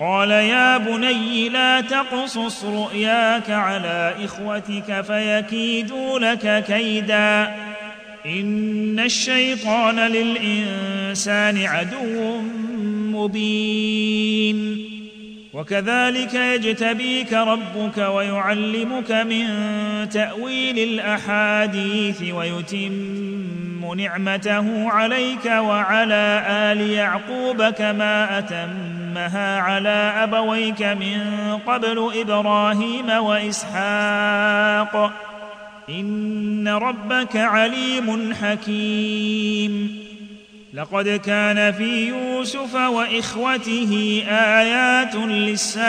قال يا بني لا تقصص رؤياك على إخوتك فيكيدوا لك كيدا. إن الشيطان للإنسان عدو مبين. وكذلك يجتبيك ربك ويعلمك من تأويل الأحاديث ويتم نعمته عليك وعلى آل يعقوب كما اتمها على أبويك من قبل إبراهيم وإسحاق. إن ربك عليم حكيم. لقد كان في يوسف وإخوته آيات للسائلين.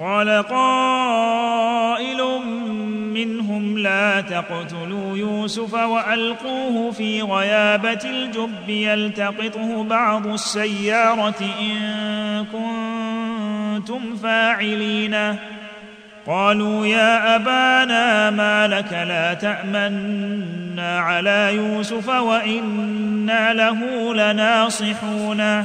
قال قائل منهم لا تقتلوا يوسف وألقوه في غيابة الجب يلتقطه بعض السيارة إن كنتم فاعلين. قالوا يا أبانا ما لك لا تأمنا على يوسف وإنا له لناصحون.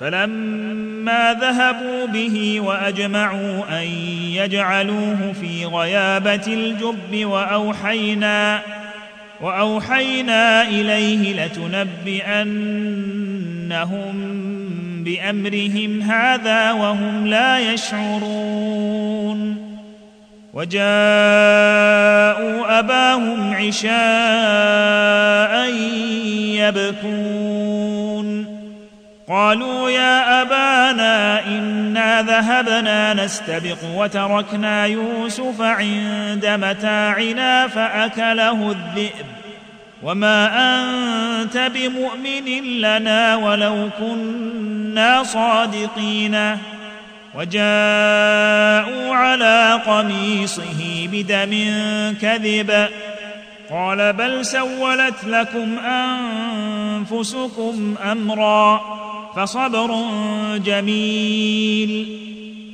فلما ذهبوا به وأجمعوا أن يجعلوه في غيابة الجب وأوحينا وأوحينا إليه لتنبئنهم بأمرهم هذا وهم لا يشعرون. وجاءوا أباهم عشاء يبكون. قالوا يا أبانا إنا ذهبنا نستبق وتركنا يوسف عند متاعنا فأكله الذئب. وما أنت بمؤمن لنا ولو كنا صادقين. وجاءوا على قميصه بدم كذب. قال بل سولت لكم أنفسكم أمرا. فصبر جميل.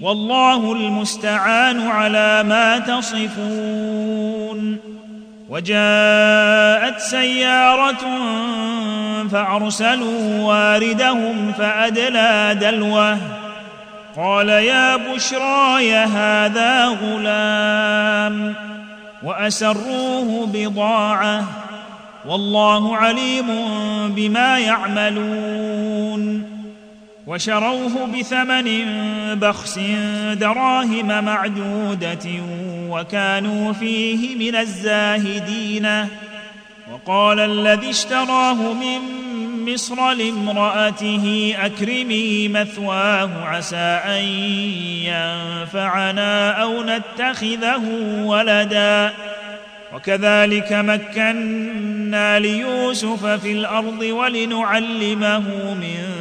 والله المستعان على ما تصفون. وجاءت سيارة فأرسلوا واردهم فأدلى دلوه. قال يا بشراي هذا غلام. وأسروه بضاعة. والله عليم بما يعملون. وشروه بثمن بخس دراهم معدودة وكانوا فيه من الزاهدين. وقال الذي اشتراه من مصر لامرأته أكرمي مثواه عسى أن ينفعنا أو نتخذه ولدا. وكذلك مكنا ليوسف في الأرض ولنعلمه من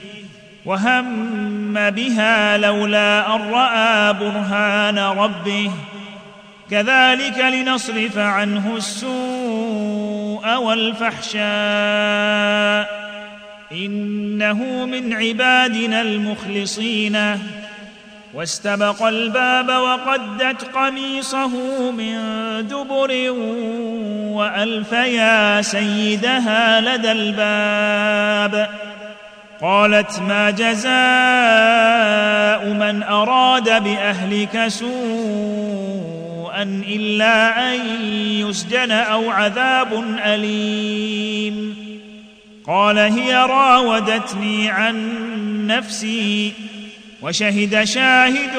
وهم بها لولا أن رأى برهان ربه. كذلك لنصرف عنه السوء والفحشاء. إنه من عبادنا المخلصين. واستبق الباب وقدت قميصه من دبر وألف يا سيدها لدى الباب. قالت ما جزاء من أراد بأهلك سوءا إلا أن يسجن أو عذاب أليم. قال هي راودتني عن نفسي وشهد شاهد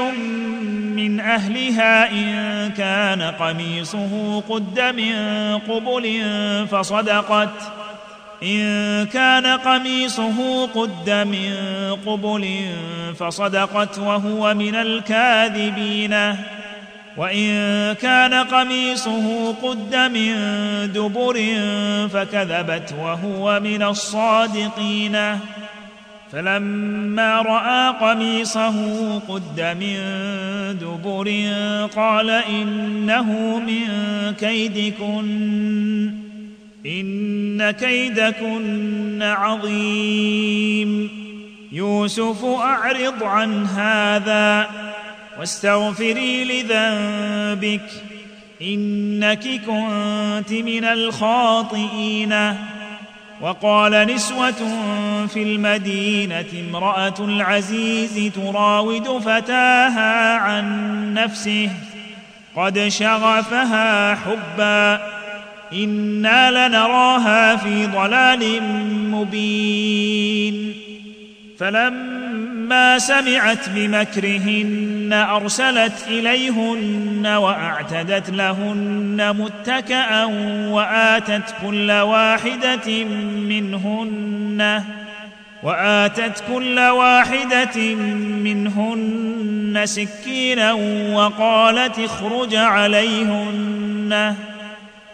من أهلها إن كان قميصه قد من قبل فصدقت إن كان قميصه قد من قبل فصدقت وهو من الكاذبين. وإن كان قميصه قد من دبر فكذبت وهو من الصادقين. فلما رأى قميصه قد من دبر قال إنه من كيدكن. إن كيدكن عظيم. يوسف أعرض عن هذا واستغفري لذنبك. إنك كنت من الخاطئين. وقال نسوة في المدينة امرأة العزيز تراود فتاها عن نفسه. قد شغفها حبا. أنا لنراها في ضلال مبين فلما سمعت بمكرهن ارسلت اليهن واعتدت لهن متكئا واتت كل واحدة منهن واتت كل واحدة منهن سكينا وقالت اخرج عليهن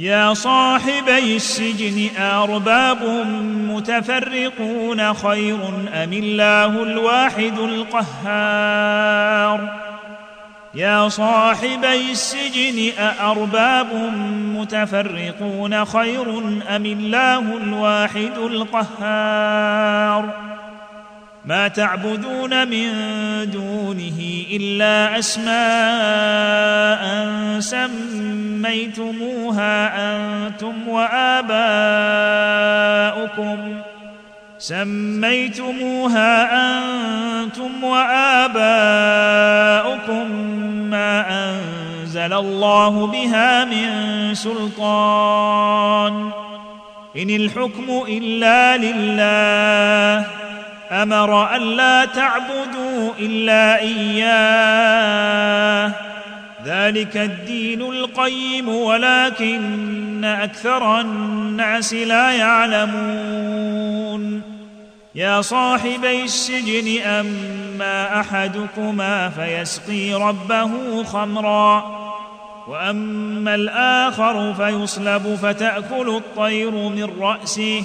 يا صاحبي السجن أرباب متفرقون خير أم الله الواحد القهار؟ يا صاحبي السجن أأرباب متفرقون خير أم الله الواحد القهار؟ ما تعبدون من دونه إلا أسماء سميتموها أنتم وآباؤكم. سميتموها أنتم وآباؤكم ما أنزل الله بها من سلطان. إن الحكم إلا لله. أمر ألا تعبدوا إلا إياه. ذلك الدين القيم ولكن أكثر الناس لا يعلمون. يا صاحبي السجن أما أحدكما فيسقي ربه خمرا وأما الآخر فيصلب فتأكل الطير من رأسه.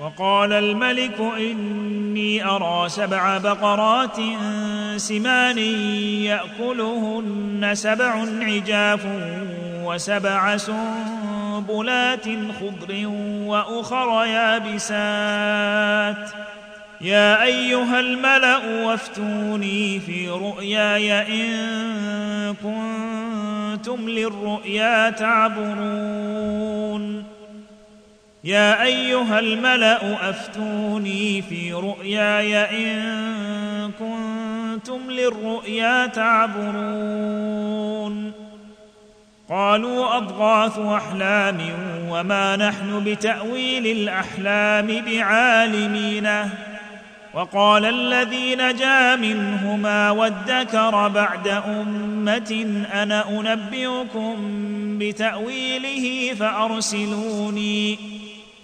وقال الملك إني أرى سبع بقرات سمان يأكلهن سبع عجاف وسبع سنبلات خضر وأخر يابسات. يا أيها الملأ وافتوني في رؤياي إن كنتم للرؤيا تعبرون. يا أيها الملأ أفتوني في رؤياي إن كنتم للرؤيا تعبرون. قالوا أضغاث أحلام وما نحن بتأويل الأحلام بعالمين. وقال الذي نجا منهما وادكر بعد أمة أنا أنبئكم بتأويله فأرسلوني.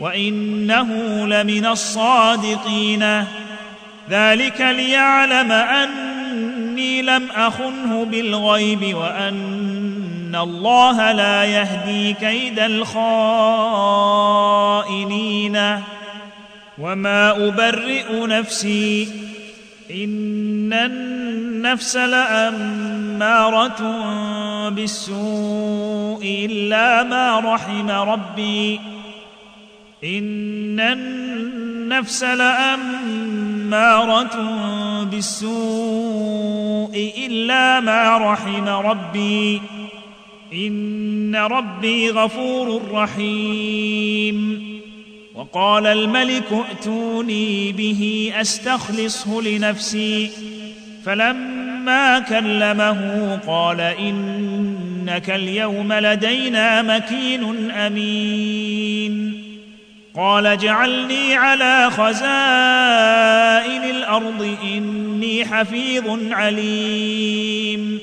وانه لمن الصادقين ذلك ليعلم اني لم اخنه بالغيب وان الله لا يهدي كيد الخائنين وما ابرئ نفسي ان النفس لاماره بالسوء الا ما رحم ربي إن النفس لأمارة بالسوء إلا ما رحم ربي. إن ربي غفور رحيم. وقال الملك ائتوني به أستخلصه لنفسي. فلما كلمه قال إنك اليوم لدينا مكين أمين. قال اجعلني على خزائن الأرض إني حفيظ عليم.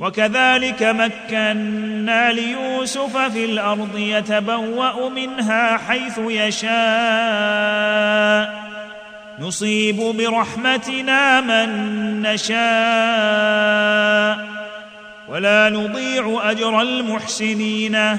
وكذلك مكنا ليوسف في الأرض يتبوأ منها حيث يشاء. نصيب برحمتنا من نشاء. ولا نضيع أجر المحسنين.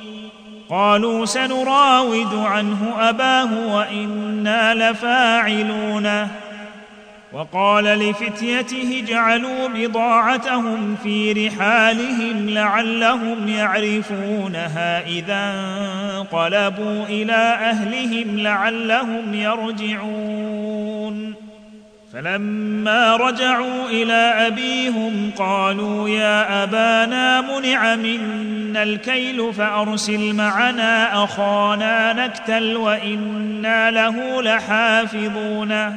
قالوا سنراود عنه أباه وإنا لفاعلون. وقال لفتيته جعلوا بضاعتهم في رحالهم لعلهم يعرفونها إذا انقلبوا إلى أهلهم لعلهم يرجعون. فلما رجعوا إلى أبيهم قالوا يا أبانا منع منا الكيل فأرسل معنا أخانا نكتل وإنا له لحافظون.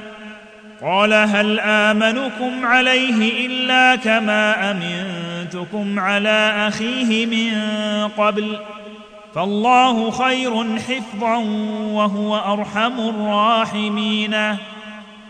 قال هل آمنكم عليه إلا كما أمنتكم على أخيه من قبل؟ فالله خير حفظا وهو أرحم الراحمين.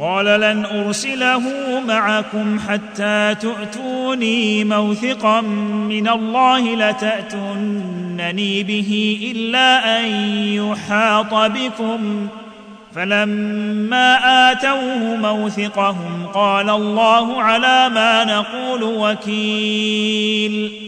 قال لن أرسله معكم حتى تؤتوني موثقا من الله لتأتونني به إلا أن يحاط بكم. فلما آتوه موثقهم قال الله على ما نقول وكيل.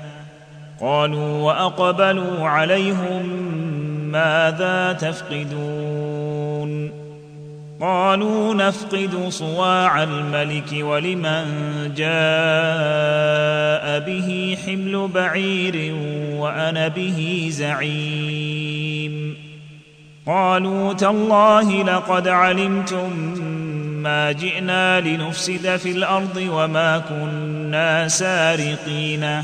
قالوا وأقبلوا عليهم ماذا تفقدون؟ قالوا نفقد صواع الملك ولمن جاء به حمل بعير وأنا به زعيم. قالوا تالله لقد علمتم ما جئنا لنفسد في الأرض وما كنا سارقين.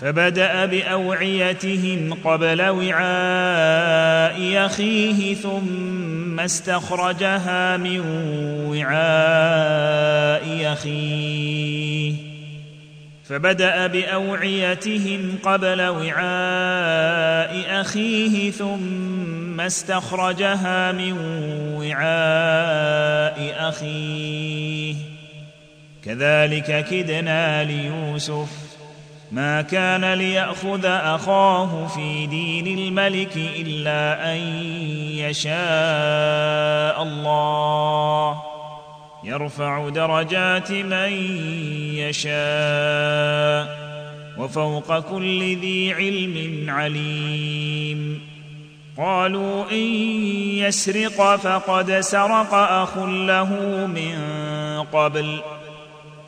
فبدأ بأوعيتهم قبل وعاء أخيه ثم استخرجها من وعاء أخيه. فبدأ بأوعيتهم قبل وعاء أخيه ثم استخرجها من وعاء أخيه. كذلك كدنا ليوسف ما كان ليأخذ أخاه في دين الملك إلا أن يشاء الله. يرفع درجات من يشاء وفوق كل ذي علم عليم. قالوا إن يسرق فقد سرق أخ له من قبل ۖ.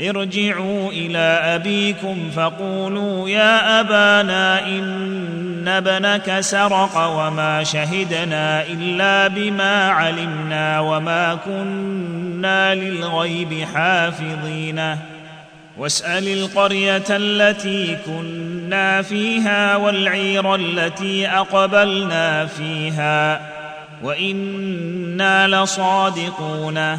ارجعوا إلى أبيكم فقولوا يا أبانا إن ابنك سرق وما شهدنا إلا بما علمنا وما كنا للغيب حافظين. واسأل القرية التي كنا فيها والعير التي أقبلنا فيها. وإنا لصادقون.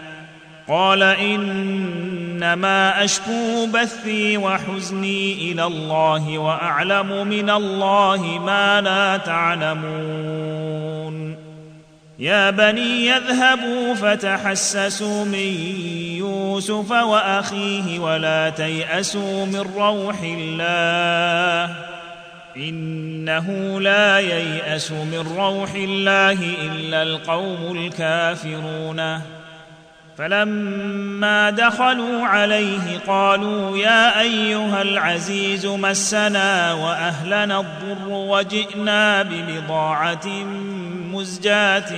قال إنما أشكو بثي وحزني إلى الله وأعلم من الله ما لا تعلمون. يا بني يذهبوا فتحسسوا من يوسف وأخيه ولا تيأسوا من روح الله. إنه لا ييأس من روح الله إلا القوم الكافرون. فلما دخلوا عليه قالوا يا أيها العزيز مسنا وأهلنا الضر وجئنا ببضاعة مزجاة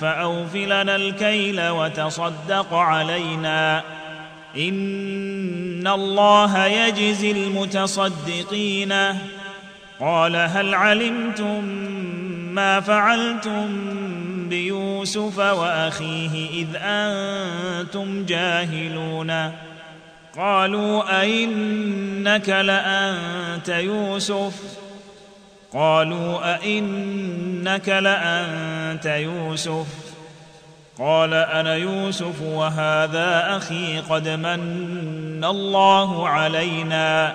فاوف لنا الكيل وتصدق علينا. إن الله يجزي المتصدقين. قال هل علمتم ما فعلتم بيوسف وأخيه إذ أنتم جاهلون. قالوا أئنك لأنت يوسف؟ قالوا أئنك لأنت يوسف. قال أنا يوسف وهذا أخي قد من الله علينا.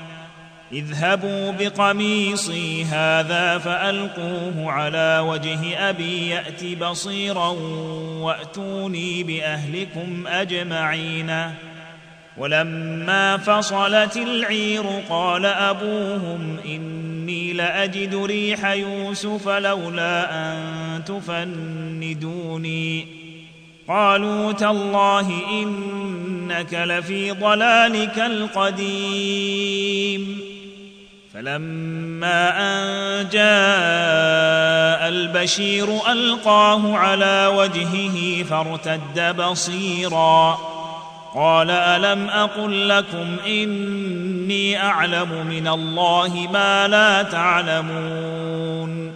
اذهبوا بقميصي هذا فألقوه على وجه أبي يات بصيرا وأتوني بأهلكم أجمعين. ولما فصلت العير قال أبوهم إني لأجد ريح يوسف لولا أن تفندوني. قالوا تالله إنك لفي ضلالك القديم. فلما أن جاء البشير ألقاه على وجهه فارتد بصيرا. قال ألم أقل لكم إني أعلم من الله ما لا تعلمون.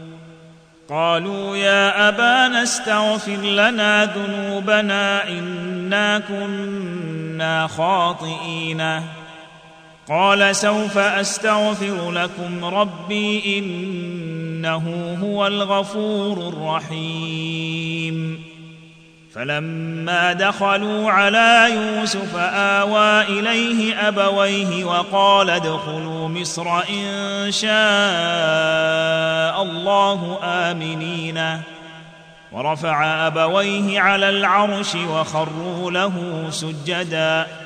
قالوا يا أبانا استغفر لنا ذنوبنا إنا كنا خاطئين. قال سوف أستغفر لكم ربي إنه هو الغفور الرحيم. فلما دخلوا على يوسف آوى إليه أبويه وقال ادخلوا مصر إن شاء الله آمنين. ورفع أبويه على العرش وخروا له سجدا.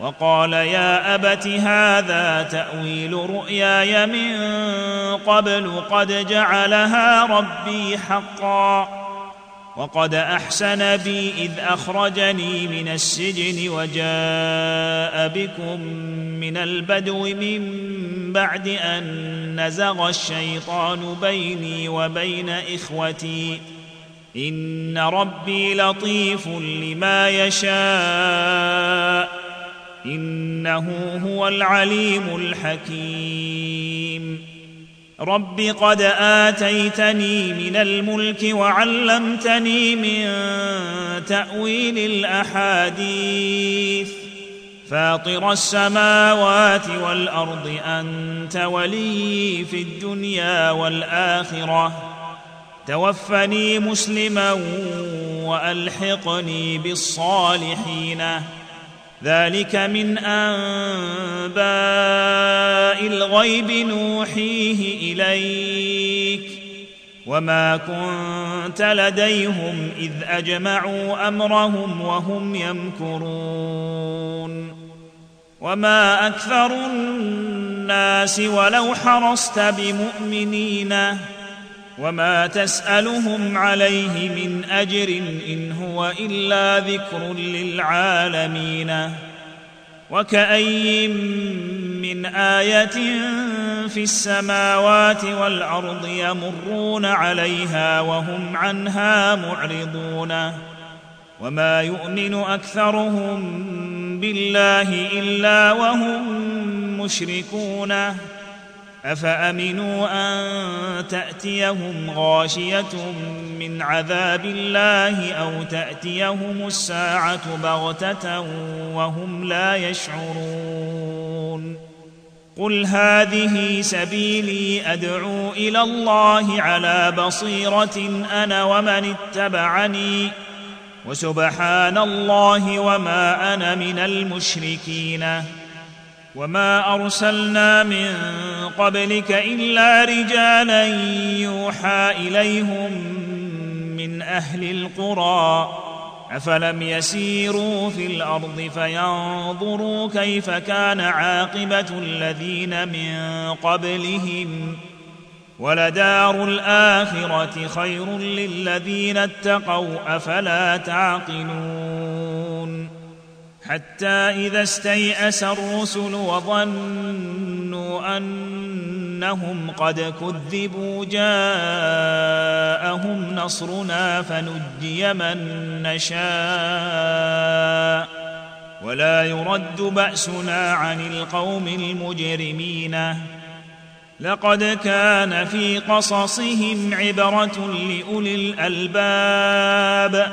وقال يا أبت هذا تأويل رؤياي من قبل قد جعلها ربي حقا وقد أحسن بي إذ أخرجني من السجن وجاء بكم من البدو من بعد أن نزغ الشيطان بيني وبين إخوتي. إن ربي لطيف لما يشاء. إنه هو العليم الحكيم. رب قد آتيتني من الملك وعلمتني من تأويل الأحاديث. فاطر السماوات والأرض أنت ولي في الدنيا والآخرة. توفني مسلما وألحقني بالصالحين. ذلك من أنباء الغيب نوحيه إليك. وما كنت لديهم إذ أجمعوا أمرهم وهم يمكرون. وما أكثر الناس ولو حرصت بمؤمنين وما تسألهم عليه من أجر إن هو إلا ذكر للعالمين. وكأين من آية في السماوات والأرض يمرون عليها وهم عنها معرضون. وما يؤمن أكثرهم بالله إلا وهم مشركون. أفأمنوا أن تأتيهم غاشية من عذاب الله أو تأتيهم الساعة بغتة وهم لا يشعرون؟ قل هذه سبيلي أدعو إلى الله على بصيرة أنا ومن اتبعني وسبحان الله وما أنا من المشركين. وما ارسلنا من قبلك الا رجالا يوحى اليهم من أهل القرى افلم يسيروا في الأرض فينظروا كيف كان عاقبه الذين من قبلهم ولدار الاخره خير للذين اتقوا افلا تعقلون حتى إذا استيأس الرسل وظنوا أنهم قد كذبوا جاءهم نصرنا فنجي من نشاء ولا يرد بأسنا عن القوم المجرمين. لقد كان في قصصهم عبرة لأولي الألباب